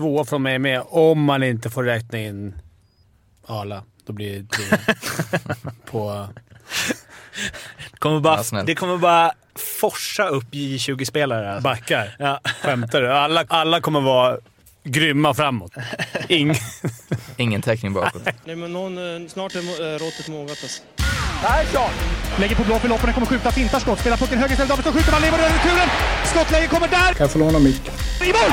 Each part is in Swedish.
två från mig med, om man inte får räkna in Arla. Då blir det tre på... Kommer bara, Ja, det kommer bara forsa upp J20-spelare. Alltså. Backar. Ja. Skämtar du? Alla, alla kommer vara grymma framåt. Ing... Ingen täckning bakåt. Nej, men någon, eh, snart är eh, råttet mogat alltså. Persson! Lägger på blå för loppen, kommer skjuta, fintar skott, spelar pucken höger istället, Davidsson skjuter, man lever över returen! Skottläge kommer där! Kan jag få låna micken? I mål!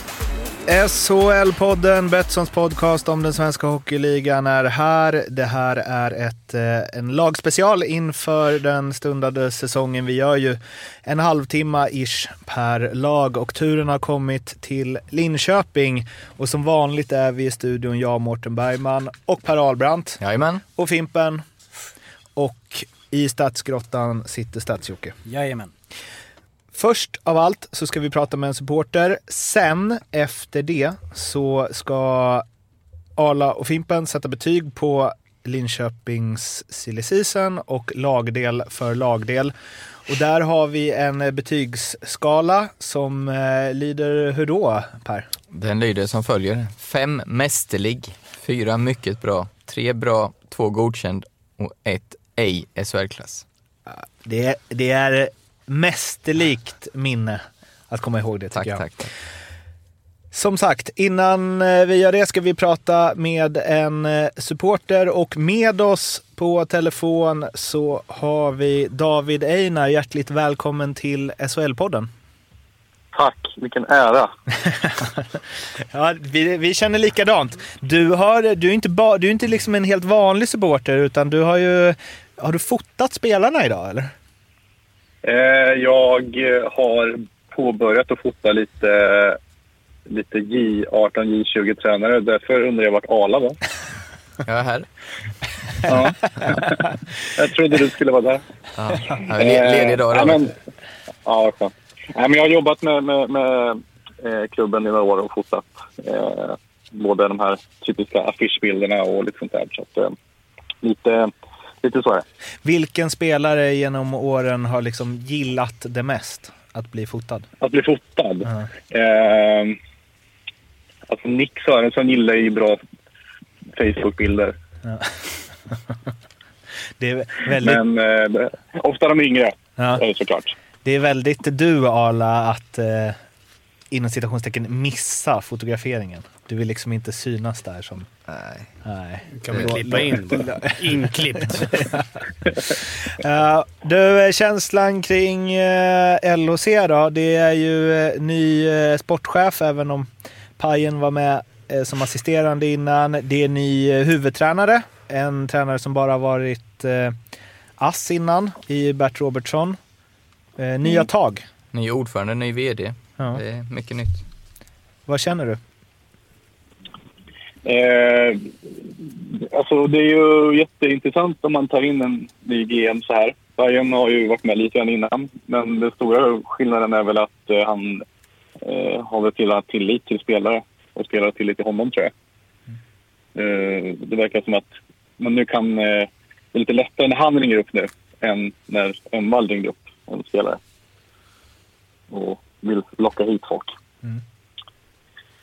SHL-podden, Betssons podcast om den svenska hockeyligan är här. Det här är ett, eh, en lagspecial inför den stundande säsongen. Vi gör ju en halvtimme ish per lag och turen har kommit till Linköping. Och som vanligt är vi i studion jag, Mårten Bergman och Per Ahlbrandt Jajamän. och Fimpen. Och i Stadsgrottan sitter Stadsjocke. Jajamän. Först av allt så ska vi prata med en supporter. Sen efter det så ska Arla och Fimpen sätta betyg på Linköpings silly season och lagdel för lagdel. Och där har vi en betygsskala som eh, lyder hur då, Per? Den lyder som följer. Fem mästerlig, fyra mycket bra, tre bra, två godkänd och ett ej SHL-klass. Det det är mästerlikt minne att komma ihåg det tycker Tack, jag. tack, tack. Som sagt, innan eh, vi gör det ska vi prata med en eh, supporter och med oss på telefon så har vi David Einar. Hjärtligt välkommen till SHL-podden. Tack, vilken ära. Ja, vi, vi känner likadant. Du, har, du är inte, ba, du är inte liksom en helt vanlig supporter utan du har ju... Har du fotat spelarna idag eller? Eh, jag eh, har påbörjat att fota lite, lite J18, J20-tränare. Därför undrar jag vart Arla var. Jag är här. Ja. jag trodde du skulle vara där. Ja, le- ledig. Eh, ja, då. men, ja, skönt. Nej, men jag har jobbat med, med, med eh, klubben i några år och fotat eh, både de här typiska affischbilderna och lite sånt där. Så att, eh, lite, lite så är det. Vilken spelare genom åren har liksom gillat det mest att bli fotad? Att bli fotad? Ja. Eh, alltså Nick Sörensson gillar ju bra Facebook-bilder. Det är väldigt, Men eh, ofta de yngre, ja, det såklart. det är väldigt du Arla att eh, inom citationstecken missa fotograferingen. Du vill liksom inte synas där som... Nej. Nej. kan vi klippa in bara. Inklippt. Ja, du, eh, känslan kring eh, LOC då? Det är ju eh, ny eh, sportchef, även om Pajen var med som assisterande innan. Det är ny huvudtränare, en tränare som bara varit ass innan i Bert Robertsson. Eh, nya tag. Ny ordförande, ny VD. Ja. Det är mycket nytt. Vad känner du? Eh, alltså det är ju jätteintressant om man tar in en ny GM så här. Bayern har ju varit med lite grann innan, men den stora skillnaden är väl att eh, han eh, har väl till tillit till spelare och spelare tillit till honom tror jag. Eh, det verkar som att man nu kan... Eh, det är lite lättare när han ringer upp nu än när Emvall ringde upp en spelare och vill locka hit folk.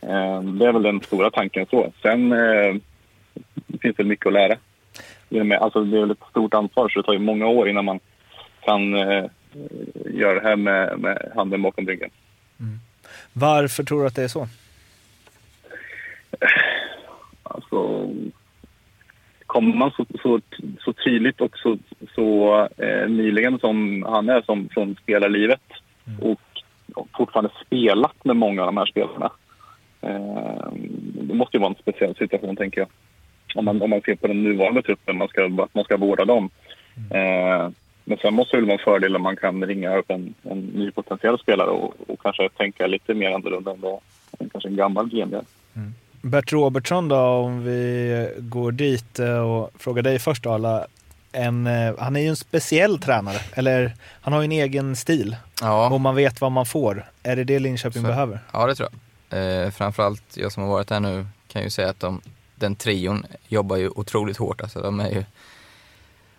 Eh, Det är väl den stora tanken så. Sen eh, finns det mycket att lära. Det alltså, det är väl ett stort ansvar så det tar ju många år innan man kan eh, göra det här med, med handen bakom ryggen. Varför tror du att det är så? Alltså, kommer man så, så, så tydligt och så, så eh, nyligen som han är som, från spelarlivet och fortfarande spelat med många av de här spelarna. Eh, det måste ju vara en speciell situation, tänker jag. Om man, om man ser på den nuvarande truppen, man ska, att man ska vårda dem. Eh, men sen måste det väl vara en fördel om man kan ringa upp en, en ny potentiell spelare och, och kanske tänka lite mer annorlunda än vad kanske en gammal GM gör. Mm. Bert Robertsson då, om vi går dit eh, och frågar dig först Arla en, eh, han är ju en speciell tränare. Eller han har ju en egen stil. Ja. Och man vet vad man får. Är det det Linköping Så- behöver? Ja, det tror jag. Eh, framförallt jag som har varit här nu kan ju säga att de, den trion jobbar ju otroligt hårt. Alltså, de är ju,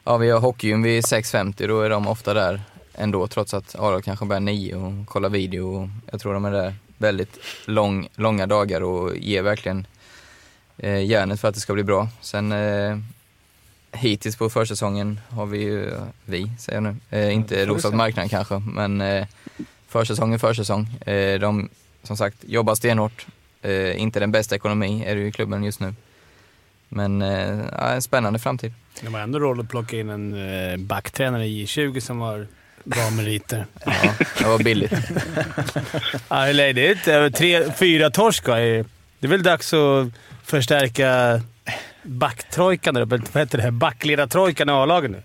ja, vi har hockeygym vid 6.50, då är de ofta där ändå trots att Arla kanske börjar 9 och kollar video. Och jag tror de är där väldigt lång, långa dagar och ger verkligen eh, järnet för att det ska bli bra. Sen eh, hittills på försäsongen har vi ju, vi säger jag nu, eh, inte rosat marknaden kanske, men eh, försäsong är försäsong. Eh, de som sagt jobbar stenhårt. Eh, inte den bästa ekonomi är det ju i klubben just nu. Men eh, en spännande framtid. De har ändå råd att plocka in en eh, backtränare i J20 som har bra meriter. Ja, det var billigt. Ja, det är över tre, fyra torsk va? Det är väl dags att förstärka backtrojkan där uppe. Vad heter det? Backledartrojkan i A-laget nu.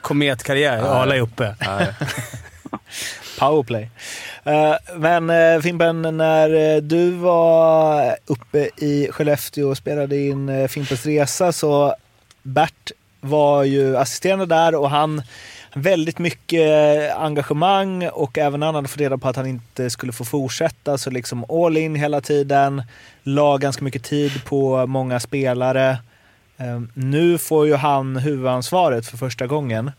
Kometkarriär. Arla är uppe. Ja, ja. Powerplay. Eh, men uh, Fimpen, när eh, du var uppe i Skellefteå och spelade in Fimpens Resa så Bert var ju assisterande där och han väldigt mycket eh, engagemang och även han hade fått reda på att han inte skulle få fortsätta så liksom all in hela tiden. La ganska mycket tid på många spelare. Ehm, nu får ju han huvudansvaret för första gången.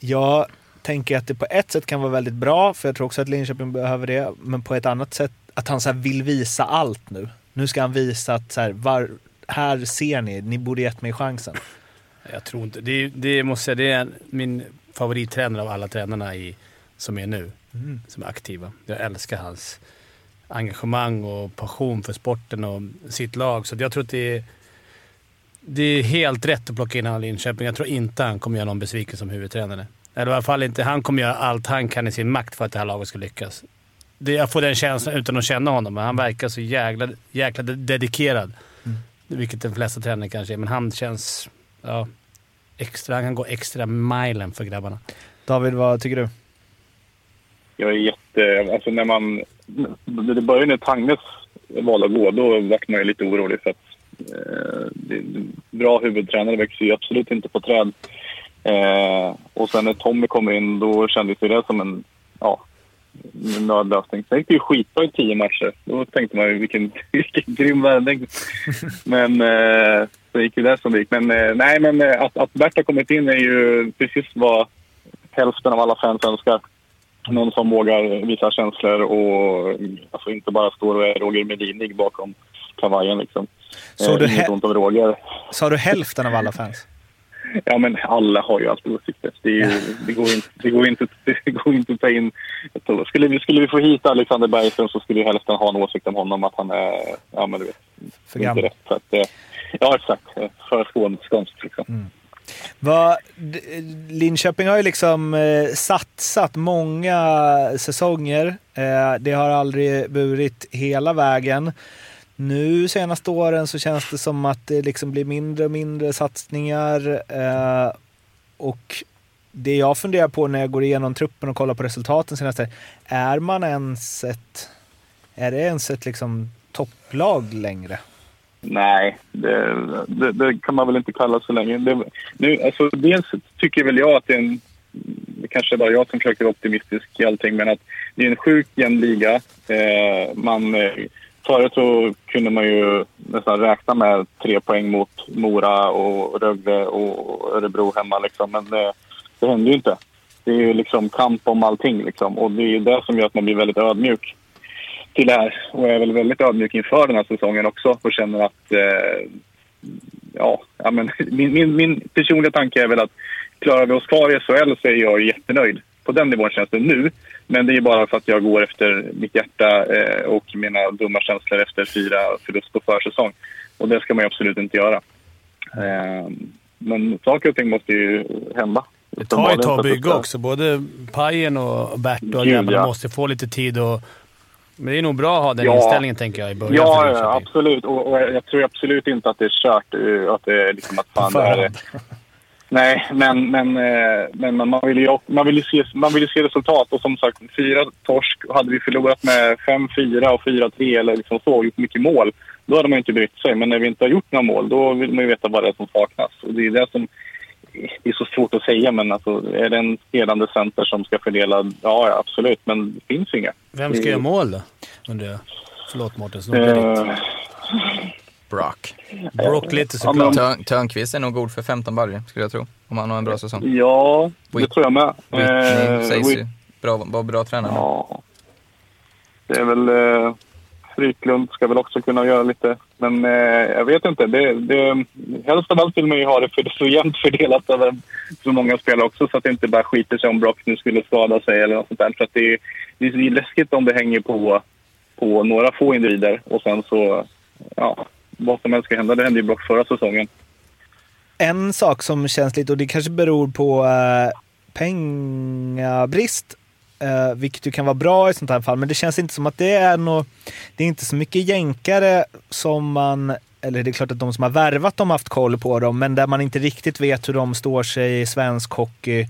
Jag tänker att det på ett sätt kan vara väldigt bra, för jag tror också att Linköping behöver det, men på ett annat sätt att han så här vill visa allt nu. Nu ska han visa att så här, var, här ser ni, ni borde gett mig chansen. Jag tror inte... Det, det måste jag säga, det är min favorittränare av alla tränarna i, som är nu. Som är aktiva. Jag älskar hans engagemang och passion för sporten och sitt lag. Så jag tror att det är, det är helt rätt att plocka in honom i Linköping. Jag tror inte han kommer göra någon besviken som huvudtränare. Eller i alla fall inte. Han kommer göra allt han kan i sin makt för att det här laget ska lyckas. Det, jag får den känslan utan att känna honom, men han verkar så jäkla, jäkla dedikerad. Vilket de flesta tränare kanske är, men han känns... Ja, extra, han kan gå extra milen för grabbarna. David, vad tycker du? Jag är jätte... Alltså när man... Det började när Tangnes valde att gå, då vart man ju lite orolig för att eh, det, bra huvudtränare växer ju absolut inte på träd. Eh, och sen när Tommy kom in, då kändes ju det som en, ja, nödlösning. Sen gick det ju skitbra i tio matcher. Då tänkte man ju vilken, vilken grym värvning. Men eh, så gick ju det som det gick. Men eh, nej, men eh, att, att Bert har kommit in är ju precis vad hälften av alla fans önskar. Någon som vågar visa känslor och alltså inte bara står och är Roger Melinig bakom kavajen. Liksom. Så eh, du inget ont om Roger. Sa du hälften av alla fans? Ja, men alla har ju alltid åsikter. Det, ju, det, går inte, det, går inte, det går inte att ta in... Skulle vi, skulle vi få hit Alexander Bergström så skulle ju hälften ha en åsikt om honom att han är... Ja, men du vet. För inte rätt. Så att, eh, ja, exakt. För skånskt liksom. Mm. Va, Linköping har ju liksom eh, satsat många säsonger. Eh, det har aldrig burit hela vägen. Nu senaste åren så känns det som att det liksom blir mindre och mindre satsningar. Eh, och det jag funderar på när jag går igenom truppen och kollar på resultaten senaste, är man ens ett, är det ens ett liksom topplag längre? Nej, det, det, det kan man väl inte kalla så länge. Det, nu, alltså, dels tycker väl jag att det är en... Det kanske är bara jag som försöker vara optimistisk i allting, men att det är en sjukt jämn liga. Eh, man, eh, förut så kunde man ju nästan räkna med tre poäng mot Mora och Rögle och Örebro hemma. Liksom. Men det, det händer ju inte. Det är ju liksom kamp om allting. Liksom. Och det är ju det som gör att man blir väldigt ödmjuk till det här. Och jag är väl väldigt ödmjuk inför den här säsongen också och känner att eh, ja, ja men, min, min, min personliga tanke är väl att klarar vi oss kvar i SHL så är jag jättenöjd. På den nivån känns det nu. Men det är bara för att jag går efter mitt hjärta eh, och mina dumma känslor efter fyra förlust på försäsong. Och det ska man ju absolut inte göra. Eh, men saker och ting måste ju hända. Det tar ett tag att bygga också. Både Pajen och Bert och Gud, grabbarna ja. måste få lite tid och... Men det är nog bra att ha den Ja. inställningen, tänker jag, i början Ja, ja, absolut. Och, och jag tror absolut inte att det är kört. eh, Att det är liksom att fan, här är. Nej, men, men, eh, men man, vill ju, man, vill ju se, man vill ju se resultat. Och som sagt, fyra torsk. Hade vi förlorat med 5-4 och 4-3 eller liksom så och gjort mycket mål, då hade man ju inte brytt sig. Men när vi inte har gjort några mål, då vill man ju veta vad det är som saknas. Och det är det som det är så svårt att säga, men alltså, är det en spelande center som ska fördela? Ja, absolut, men det finns inga. Vem ska Det- göra mål då? Undrar jag. Förlåt Mårten, snodde ditt. Eh, Brock. Brock lite ja, men- såklart. Törn, Törnqvist är nog god för 15 baljor, skulle jag tro. Om han har en bra säsong. ja, det Whit- tror jag med. Whitney Eh, sägs Whit- ju bra, vara bra tränare. Ja. Det är väl... Eh, Fryklund ska väl också kunna göra lite. Men eh, jag vet inte. Det, det, helst av allt vill man ju ha det för, så jämnt fördelat över så många spelare också så att det inte bara skiter sig om Brock nu skulle skada sig eller något sånt där. För att det, är- det är läskigt om det hänger på, på några få individer och sen så... Ja, vad som helst ska hända. Det hände ju Brock förra säsongen. En sak som känns lite, och det kanske beror på eh, pengabrist, eh, vilket ju kan vara bra i sånt här fall, men det känns inte som att det är något, det är inte så mycket jänkare som man, eller det är klart att de som har värvat dem har haft koll på dem, men där man inte riktigt vet hur de står sig i svensk hockey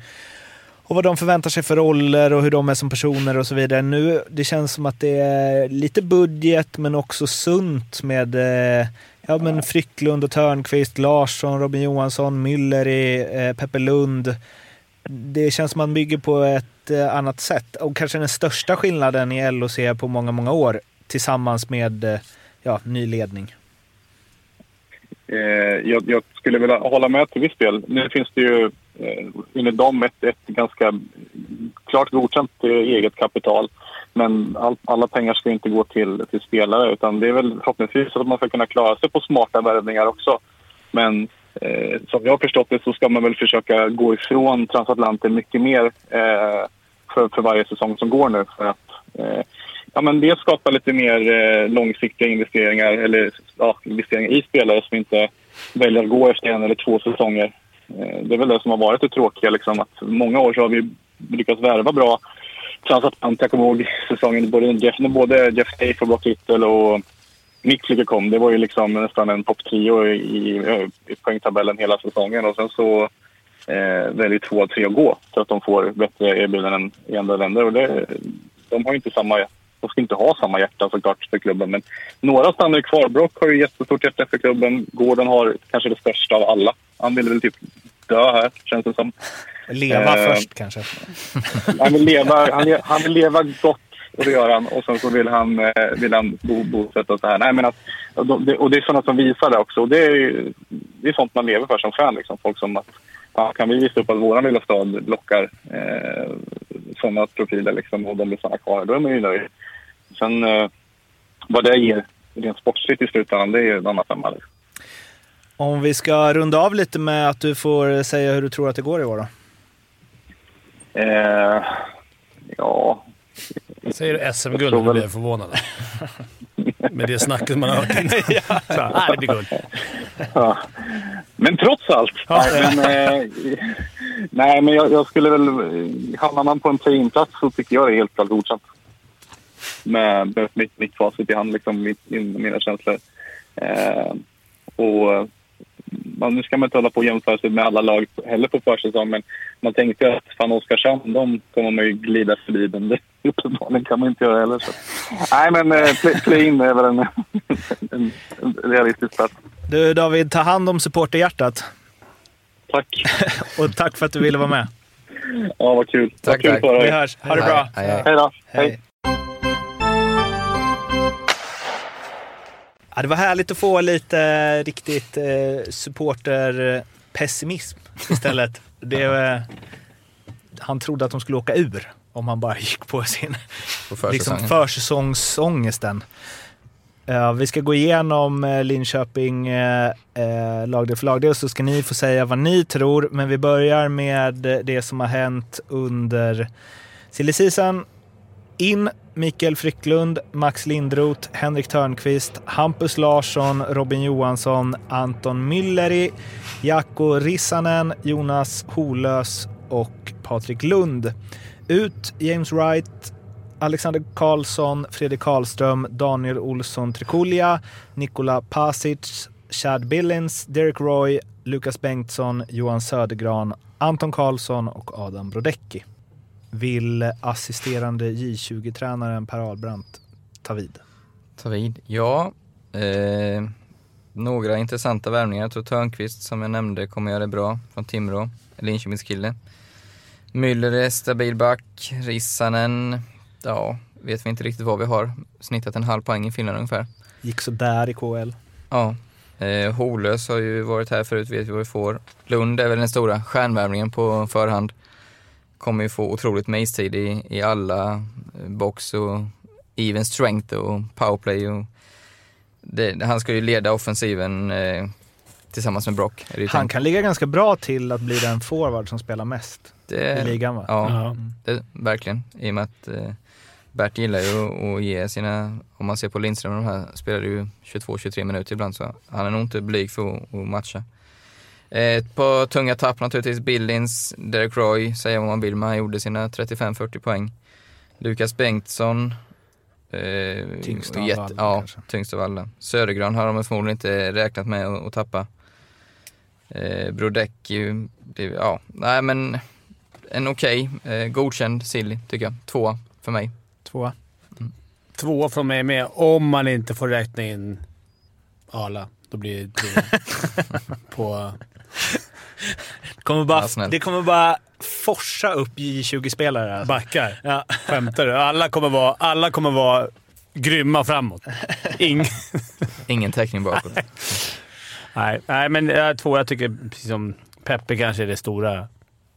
och vad de förväntar sig för roller och hur de är som personer och så vidare. Nu, det känns som att det är lite budget men också sunt med eh, ja, men Frycklund och Törnqvist, Larsson, Robin Johansson, Müller i eh, Peppe Lund. Det känns som att man bygger på ett annat sätt. Och kanske den största skillnaden i LOC på många, många år tillsammans med eh, ja, ny ledning. Eh, jag, jag skulle vilja hålla med till viss del. Nu finns det ju eh, enligt dem ett, ett ganska klart godkänt eh, eget kapital. Men all, alla pengar ska inte gå till, till spelare utan det är väl förhoppningsvis att man ska kunna klara sig på smarta värvningar också. Men eh, som jag har förstått det så ska man väl försöka gå ifrån transatlanten mycket mer eh, för, för varje säsong som går nu. För att eh, ja, men dels skapa lite mer eh, långsiktiga investeringar eller ja, investeringar i spelare som inte väljer att gå efter en eller två säsonger. Eh, det är väl det som har varit det tråkiga. Liksom, att många år så har vi lyckats värva bra transatlant. Jag kommer ihåg säsongen både Jeff, när både Jeff Tafe och Brock Little och Mick kom. Det var ju liksom nästan en topp-trio i, i, i poängtabellen hela säsongen. Och sen så eh, väljer två av tre att gå så att de får bättre erbjudanden i andra länder. Och det, de har inte samma, de ska inte ha samma hjärta såklart för klubben. Men några stannar kvar. Brock har ju jättestort hjärta för klubben. Gordon har kanske det största av alla. Han vill väl typ dö här, känns det som. Leva Eh, först kanske. Han vill leva, han, han vill leva gott och det gör han. Och sen så vill han, eh, vill han bo, bosätta sig här. Nej, men att, och, de, det- och det är sådana som visar det också. Och det är, det är sånt man lever för som fan. Liksom. Folk som att, ja, kan vi visa upp att vår lilla stad lockar eh, sådana profiler liksom, och de vill stanna kvar, då är man ju nöjd. Sen eh, vad det ger rent sportsligt i slutändan, det är ju en annan femma. Liksom. Om vi ska runda av lite med att du får säga hur du tror att det går i år då. Eh, ja, Säger du SM-guld, blir jag förvånad. Med det snacket man har hört innan. Så, ah, det blir guld. Ja. Men trots allt. Ja. Nej, men, eh, nej, men jag, jag skulle väl... Hamnar man på en play-in-plats så tycker jag det är helt klart godkänt. Med, med mitt, mitt facit i hand, liksom, mitt, min, mina känslor. Eh, och man, nu ska man inte hålla på och jämföra sig med alla lag heller på försäsong, men man tänkte att fan Oskarshamn, de kommer man ju glida förbi, men det uppenbarligen kan man inte göra heller. Så. Nej, men eh, play- play-in är väl en, en, en realistisk plats. Du David, ta hand om supporterhjärtat. Tack. Och tack för att du ville vara med. Ja, vad kul. Tack, vad kul tack. för Vi dig. hörs. Ha det Hej, bra. hej, hej. Hej då. Hej. Ja, det var härligt att få lite riktigt eh, supporterpessimism istället. det, eh, han trodde att de skulle åka ur om han bara gick på sin På liksom försäsongsångesten. Eh, vi ska gå igenom uh, Linköping uh, uh, lagdel för lagdel så ska ni få säga vad ni tror. Men vi börjar med det som har hänt under silly season. In Mikael Frycklund, Max Lindroth, Henrik Törnqvist, Hampus Larsson, Robin Johansson, Anton Mülleri, Jaakko Rissanen, Jonas Holös och Patrik Lund. Ut James Wright, Alexander Karlsson, Fredrik Karlström, Daniel Olsson Trikulja, Nikola Pasic, Chad Billings, Derek Roy, Lukas Bengtsson, Johan Södergran, Anton Karlsson och Adam Brodecki. Vill assisterande J20-tränaren Per Ahlbrandt ta vid? Ta vid. Ja, eh, Några intressanta värvningar. Jag tror Törnqvist, som jag nämnde, kommer göra det bra från Timrå. Linköpingskille. Müller är stabil back. Rissanen, ja, vet vi inte riktigt vad vi har. Snittat en halv poäng i Finland ungefär. Gick så där i KL. Ja. Eh, Holös har ju varit här förut, vet vi vad vi får. Lund är väl den stora stjärnvärvningen på förhand. Kommer ju få otroligt med istid i, i alla eh, box och even strength och powerplay. Och det, han ska ju leda offensiven eh, tillsammans med Brock. Är det ju Han tänkt. kan ligga ganska bra till att bli den forward som spelar mest i det, ligan va? Ja, Ja. det, verkligen. I och med att eh, Bert gillar ju att- att ge sina, om man ser på Lindström och de här, spelar ju 22-23 minuter ibland så han är nog inte blyg för att, att matcha. Eh, Ett par tunga tapp naturligtvis, Billings, Derek Roy, säga vad man vill, men han gjorde sina 35-40 poäng. Lukas Bengtsson. Eh, Tyngst av alla, Ja, tyngst av alla. Södergran har de förmodligen inte räknat med att, tappa. Eh, Brodecki, ja, nej men en okej, eh, godkänd silly tycker jag. Två för mig. Tvåa. Två från mig med, om man inte får räkna in Arla. Då blir det på... Det kommer bara, Ja, det kommer bara forsa upp J20-spelare. Alltså. Backar. Ja. Skämtar du? Alla kommer vara, alla kommer vara grymma framåt. Ing... Ingen täckning bakåt. Nej, nej, men jag två. Jag tycker precis som Peppe kanske är det stora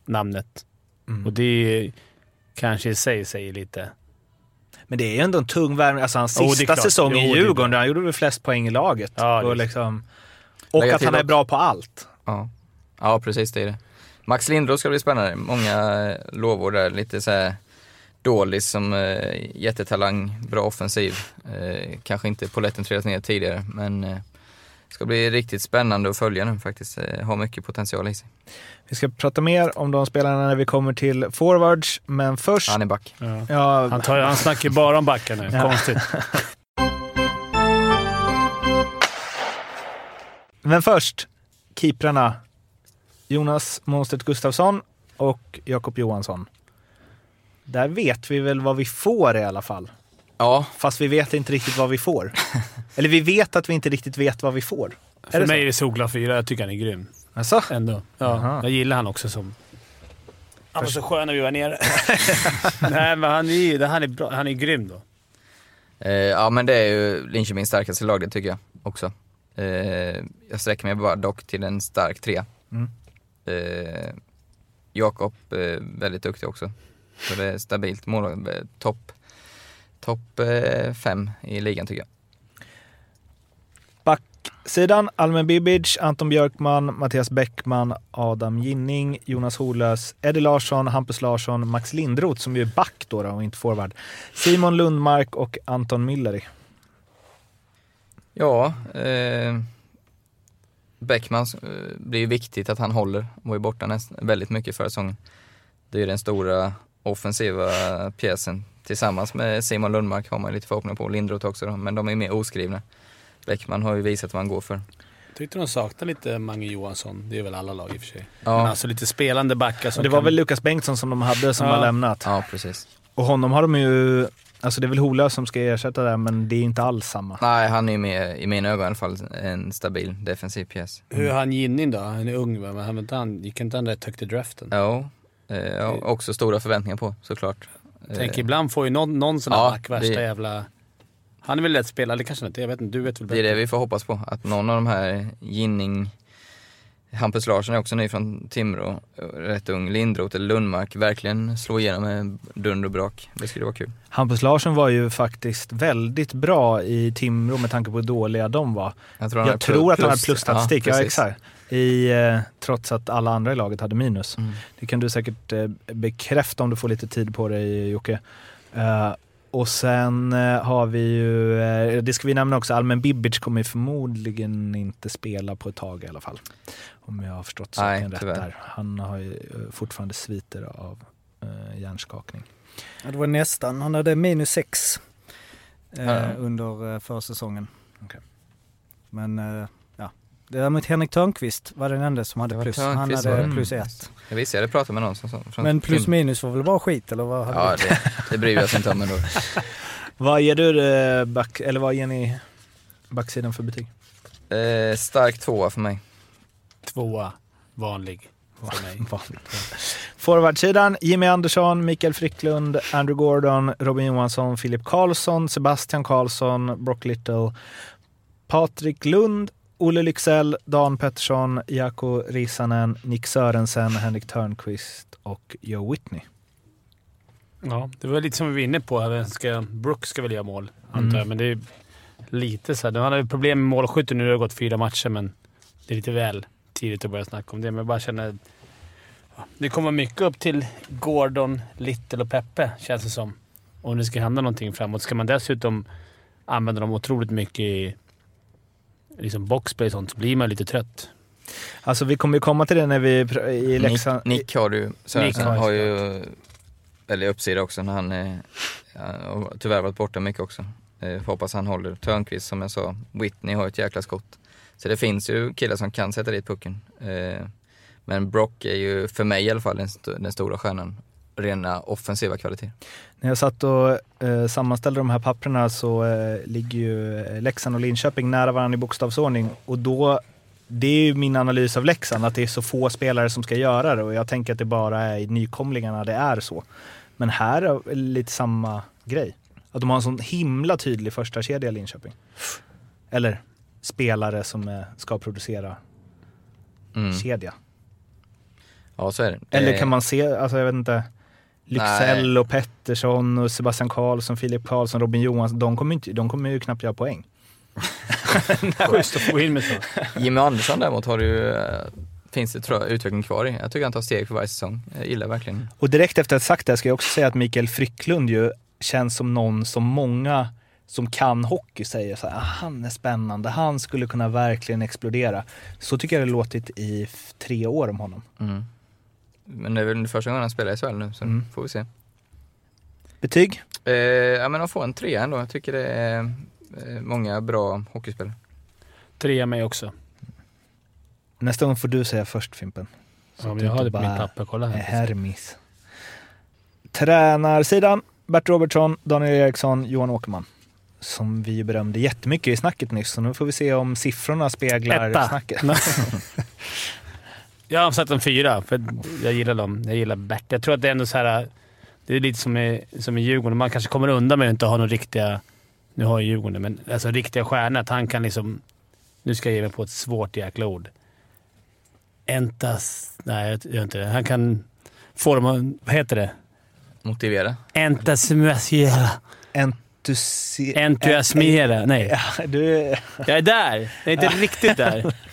namnet. Mm. Och det kanske i sig säger lite. Men det är ju ändå en tung värvning. Alltså hans är sista säsong Jo, i Djurgården, han gjorde väl flest poäng i laget. Ja, och liksom, och att han är bra på allt. Ja. Ja, precis det är det. Max Lindroth ska bli spännande. Många eh, lovord där. Lite så här dålig som eh, jättetalang, bra offensiv. Eh, kanske inte poletten trillat ner tidigare, men eh, ska bli riktigt spännande att följa nu faktiskt. Eh, har mycket potential i sig. Vi ska prata mer om de spelarna när vi kommer till forwards, men först... Han är back. Ja. Ja, Han, tar, han snackar ju bara om backar nu. Ja. Konstigt. Men först, keeprarna. Jonas Monstedt Gustafsson och Jakob Johansson. Där vet vi väl vad vi får i alla fall. Ja, Fast vi vet inte riktigt vad vi får. Eller vi vet att vi inte riktigt vet vad vi får. Är För det mig så? är det solklar fyra. Jag tycker han är grym. Alltså? Ändå. Ja, Aha. jag gillar han också som... Han var så skön när vi var nere. Nej, men han är, ju- han är, bra. Han är grym då. Eh, ja men det är ju Linköpings starkaste lag det tycker jag också. Eh, jag sträcker mig bara dock till en stark trea. Mm. Eh, Jakob, eh, väldigt duktig också. Så det är stabilt mål, eh, topp top, eh, fem i ligan tycker jag. Backsidan, Almen Bibic, Anton Björkman, Mattias Bäckman, Adam Ginning, Jonas Holös, Eddie Larsson, Hampus Larsson, Max Lindroth som ju är back då, då och inte forward. Simon Lundmark och Anton Milleri. Ja, eh, Bäckman eh, blir ju viktigt att han håller. Var ju borta näst, väldigt mycket förra säsongen. Det är ju den stora offensiva pjäsen. Tillsammans med Simon Lundmark har man lite förhoppningar på, Lindroth också då, men de är mer oskrivna. Bäckman har ju visat vad han går för. Tyckte de saknade lite Mange Johansson. Det är väl alla lag i och för sig. Ja. Men alltså lite spelande backar som Det var kan... väl Lukas Bengtsson som de hade som Ja. har lämnat. Ja, precis. Och honom har de ju... Alltså det är väl Holös som ska ersätta det, men det är inte alls samma. Nej, han är ju med, i mina ögon i alla fall, en stabil defensiv pjäs. Hur är han Ginning då? Han är ung va? Men han, inte han, gick inte han rätt högt i draften? Ja, eh, ja, också stora förväntningar på såklart. Tänk Eh, ibland får ju någon, någon sån här Ja, back värsta det- jävla... Han är väl lätt spelare, eller kanske inte? Jag vet inte. Du vet väl Det är det vi får hoppas på, att någon av de här Ginning, Hampus Larsson är också ny från Timrå, rätt ung, Lindroth eller Lundmark, verkligen slår igenom med dunder och brak. Det skulle vara kul. Hampus Larsson var ju faktiskt väldigt bra i Timrå med tanke på hur dåliga de var. Jag tror, Jag tror att han hade plus- plusstatistik, ja, precis. exakt. I, eh, trots att alla andra i laget hade minus. Mm. Det kan du säkert eh, bekräfta om du får lite tid på dig Jocke. Eh, och sen eh, har vi ju, eh, det ska vi nämna också, Almen Bibic kommer ju förmodligen inte spela på ett tag i alla fall. Om jag har förstått saken rätt där. Han har ju eh, fortfarande sviter av eh, hjärnskakning. Ja, det var nästan. Han hade minus sex eh, Ja. under eh, försäsongen. Okej. Men eh, ja, däremot Henrik Törnqvist var den enda som hade Det var plus. Han hade var det. plus Mm. ett. Jag visste, jag hade pratat med någon som, som från Men plus Tim- minus var väl bara skit eller vad hade Ja, du? det, det bryr jag sig inte om ändå. Vad ger du eh, back, eller vad ger ni backsidan för betyg? Eh, stark tvåa för mig. Tvåa, vanlig för mig. Forwardsidan, Jimmy Andersson, Mikael Fricklund, Andrew Gordon, Robin Johansson, Filip Karlsson, Sebastian Karlsson, Brock Little, Patrik Lund, Olle Lycksell, Dan Pettersson, Jaakko Risanen, Nick Sörensen, Henrik Törnqvist och Joe Whitney. Ja, det var lite som vi var inne på. här. Ska, Brooks ska väl göra mål, antar Mm. jag. Men det är lite så här. Han har ju problem med målskytten nu. Det har gått fyra matcher, men det är lite väl tidigt att börja snacka om det. Men jag bara känner... Det kommer mycket upp till Gordon, Little och Peppe, känns det som. Om det ska hända någonting framåt. Ska man dessutom använda dem otroligt mycket i liksom boxplay och sånt så blir man lite trött. Alltså vi kommer ju komma till det när vi i Nick, Leksand... Nick har du, Sörensen har ju har ju, eller uppsida också när han har tyvärr varit borta mycket också. Eh, får hoppas han håller. Törnqvist som jag sa, Whitney har ett jäkla skott. Så det finns ju killar som kan sätta dit pucken. Eh, men Brock är ju, för mig i alla fall, den, st- den stora stjärnan. Rena offensiva kvaliteter. När jag satt och eh, sammanställde de här papperna så eh, ligger ju eh, Leksand och Linköping nära varandra i bokstavsordning. Och då, det är ju min analys av Leksand, att det är så få spelare som ska göra det. Och jag tänker att det bara är i nykomlingarna det är så. Men här är lite samma grej. Att de har en sån himla tydlig första kedja i Linköping. Eller spelare som eh, ska producera Mm. kedja. Ja, så är det. Eller kan man se, alltså jag vet inte, Lycksell och Pettersson och Sebastian Karlsson, Filip Karlsson, Robin Johansson, de kommer, inte, de kommer ju knappt göra poäng. Schysst att få in med så. Jimmy Andersson däremot har du ju, eh, finns det tror jag, utveckling kvar i. Jag tycker han tar steg för varje säsong. Jag gillar verkligen. Och direkt efter att ha sagt det ska jag också säga att Mikael Frycklund ju känns som någon som många som kan hockey säger så här, "Ah, han är spännande, han skulle kunna verkligen explodera. Så tycker jag det låtit i tre år om honom. Mm. Men det är väl första gången han spelar i SHL nu, så Mm. får vi se. Betyg? Eh, ja men de får en trea ändå. Jag tycker det är eh, många bra hockeyspelare. Trea mig också. Nästa gång får du säga först Fimpen. Så Ja, men jag har det på bara papper. Kolla är här. Hermis. Tränarsidan, Bert Robertsson, Daniel Eriksson, Johan Åkerman. Som vi berömde jättemycket i snacket nyss, så nu får vi se om siffrorna speglar Etta. snacket. Jag har satt en fyra, för jag gillar dem. Jag gillar Bert. Jag tror att det är ändå så här... Det är lite som i, som i Djurgården. Man kanske kommer undan med att inte ha några riktiga... Nu har jag Djurgården, men alltså riktiga stjärnor. Att han kan liksom... Nu ska jag ge mig på ett svårt jäkla ord. Entas... Nej, jag gör inte det. Han kan få dem att... Vad heter det? Motivera. Entusiasmera. Entusi- Entusiasmera. Nej. Ja, du. Jag är där. Jag är inte riktigt där.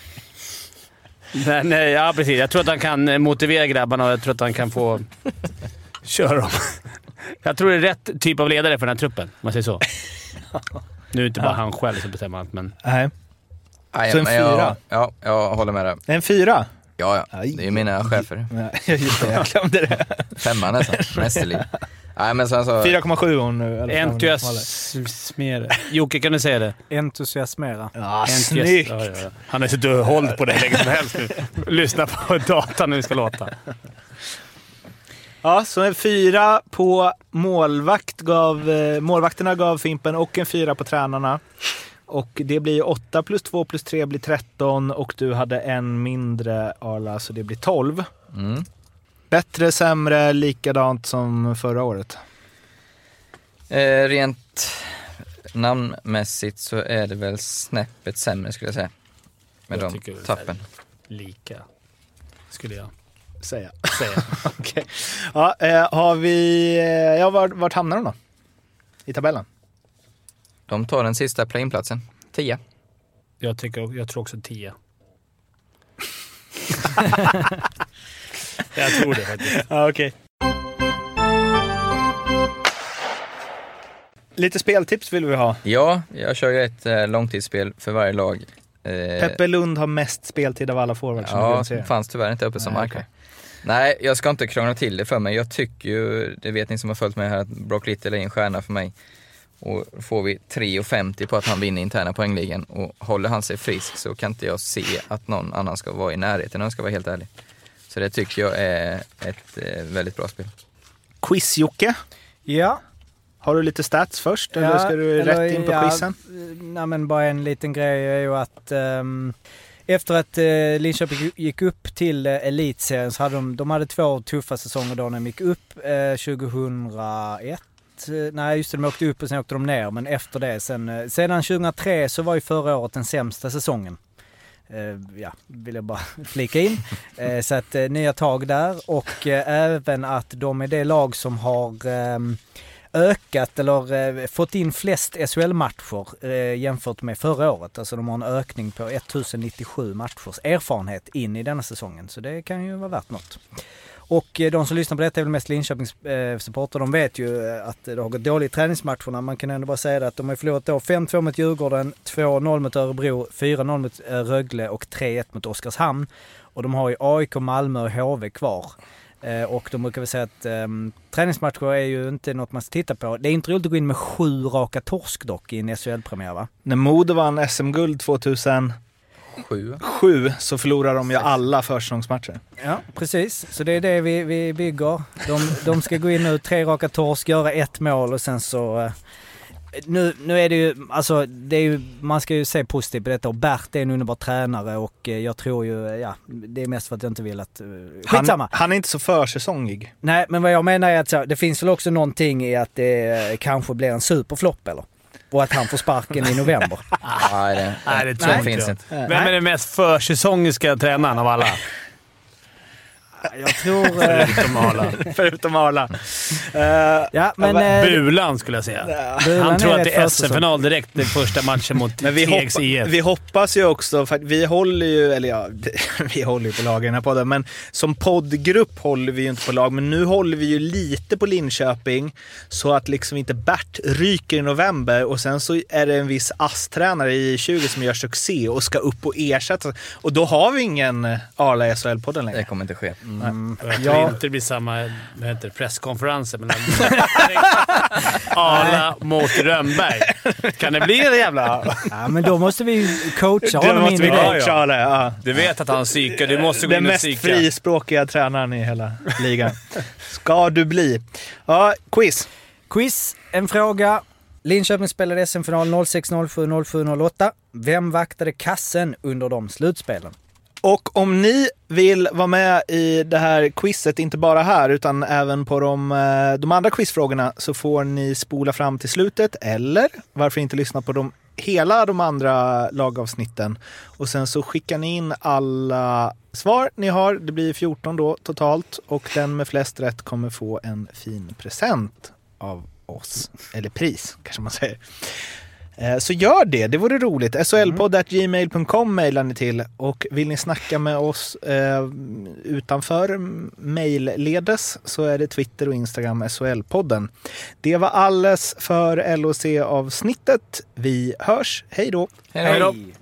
Men eh, ja, precis. Jag tror att han kan eh, motivera grabbarna och jag tror att han kan få köra dem. Jag tror det är rätt typ av ledare för den här truppen, om man säger så. Nu är det inte bara han själv som bestämmer allt, men... Nej. Nej, Så en men jag, fyra? Ja, jag håller med dig. En fyra? Ja, ja. Aj. Det är mina chefer. Ja, just det, jag glömde det. Femma nästan. Mästerlig. Nej, men sen så... 4,7 hon nu. Entusiasmera. Jocke, kan du säga det? Entusiasmera. Ja, Entusias- snyggt! Ja, ja, ja. Han har suttit och hållit på det länge som helst nu. Lyssna på datan det ska låta. Ja, så en fyra på målvakt gav, eh, målvakterna gav Fimpen och en fyra på tränarna. Och det blir 8 plus 2 plus 3 blir 13 och du hade en mindre Arla, så det blir 12. Mm. Bättre, sämre, likadant som förra året. Eh, rent namnmässigt så är det väl snäppet sämre skulle jag säga. Med Jag de tappen. Lika, skulle jag Säga. säga. Okej. Ja, eh, har vi... Eh, ja, vart, vart hamnar de då? I tabellen? De tar den sista playinplatsen. Tia. Jag, tycker, jag tror också 10. jag tror det faktiskt. Ja, okej. Lite speltips vill vi ha. Ja, jag kör ju ett eh, långtidsspel för varje lag. Eh, Peppe Lund har mest speltid av alla forwards Ja, fanns tyvärr inte uppe som Nej, marknad. okej. Nej, jag ska inte krångla till det för mig. Jag tycker ju, det vet ni som har följt mig här, att Brock Little är en stjärna för mig. Och får vi 3,50 på att han vinner interna poängligan och håller han sig frisk så kan inte jag se att någon annan ska vara i närheten om jag ska vara helt ärlig. Så det tycker jag är ett eh, väldigt bra spel. Quiz-Jocke. Ja. Har du lite stats först eller Ja, ska du eller, rätt in på ja, quizen? Nej men bara en liten grej är ju att ehm, efter att uh, Linköping gick upp till uh, elitserien så hade de, de hade två tuffa säsonger då när de gick upp uh, 2001. Eh, Nej just det, de åkte upp och sen åkte de ner men efter det sen, sedan 2003 så var ju förra året den sämsta säsongen. Eh, ja, vill jag bara flika in. Eh, så att eh, nya tag där och även att de är det lag som har ehm, ökat eller fått in flest SHL-matcher jämfört med förra året. Alltså de har en ökning på 1097 matchers erfarenhet in i denna säsongen. Så det kan ju vara värt något. Och eh, de som lyssnar på detta är väl mest Linköpings eh, supporter. De vet ju eh, att det har gått dåligt i träningsmatcherna. Man kan ändå bara säga det att de har förlorat då 5-2 mot Djurgården, 2-0 mot Örebro, 4-0 mot Rögle och 3-1 mot Oskarshamn. Och de har ju AIK, Malmö och HV kvar. Och de brukar väl säga att um, träningsmatcher är ju inte något man ska titta på. Det är inte roligt att gå in med sju raka torsk dock i en SHL-premiär va? När Modo vann SM-guld 2000 Sju. så förlorade de ju alla försäsongsmatcher. Ja, precis. Så det är det vi, vi bygger. De, de ska gå in nu, tre raka torsk, göra ett mål och sen så... eh, Nu, nu är det ju, alltså det är ju, man ska ju se positivt på detta och Bert är en underbar tränare och eh, jag tror ju, eh, ja, det är mest för att jag inte vill att... Skitsamma! Han, han är inte så försäsongig. Nej, men vad jag menar är att så, det finns väl också någonting i att det kanske blir en superflopp eller? Och att han får sparken i november. Nej, det, Nej, det tror det jag finns inte. Vem är den mest försäsongiska tränaren av alla? Jag tror... eh, Förutom Arla. Förutom Arla. Eh, Ja, men... men- eh, Bulan skulle jag säga. Bulan Han tror att det är. SM-final direkt den första matchen mot Men vi, Tegs hoppa, IF. vi hoppas ju också, för vi håller ju, eller ja, vi håller ju på lag i den här podden, men som poddgrupp håller vi ju inte på lag. Men nu håller vi ju lite på Linköping så att liksom inte Bert ryker i november och sen så är det en viss ASS-tränare i 20 som gör succé och ska upp och ersätta. Och då har vi ingen Arla SHL-podden Det längre. kommer inte ske. Jag tror Ja. inte det blir samma vad heter det, presskonferenser mellan Arla mot Rönnberg. Kan det bli en jävla... Ja, men då måste vi coacha honom in måste i vi det. Coacha Arla, ja. Du vet att han psykar. Du måste gå Den in och mest psyka. frispråkiga tränaren i hela ligan. Ska du bli. Ja, quiz. Quiz, en fråga. Linköping spelade SM-final 06, 07, 07, 08. Vem vaktade kassen under de slutspelen? Och om ni vill vara med i det här quizet, inte bara här utan även på de, eh, de andra quizfrågorna, så får ni spola fram till slutet eller varför inte lyssna på de, hela de andra lagavsnitten. Och sen så skickar ni in alla svar ni har. Det blir 14 då totalt och den med flest rätt kommer få en fin present av oss. Eller pris kanske man säger. Eh, Så gör det, det vore roligt. solpodd.gmail.com mejlar ni till och vill ni snacka med oss eh, utanför mejlledes så är det Twitter och Instagram SHL-podden. Det var alles för LOC-avsnittet. Vi hörs, hej då! Hej då! Hej.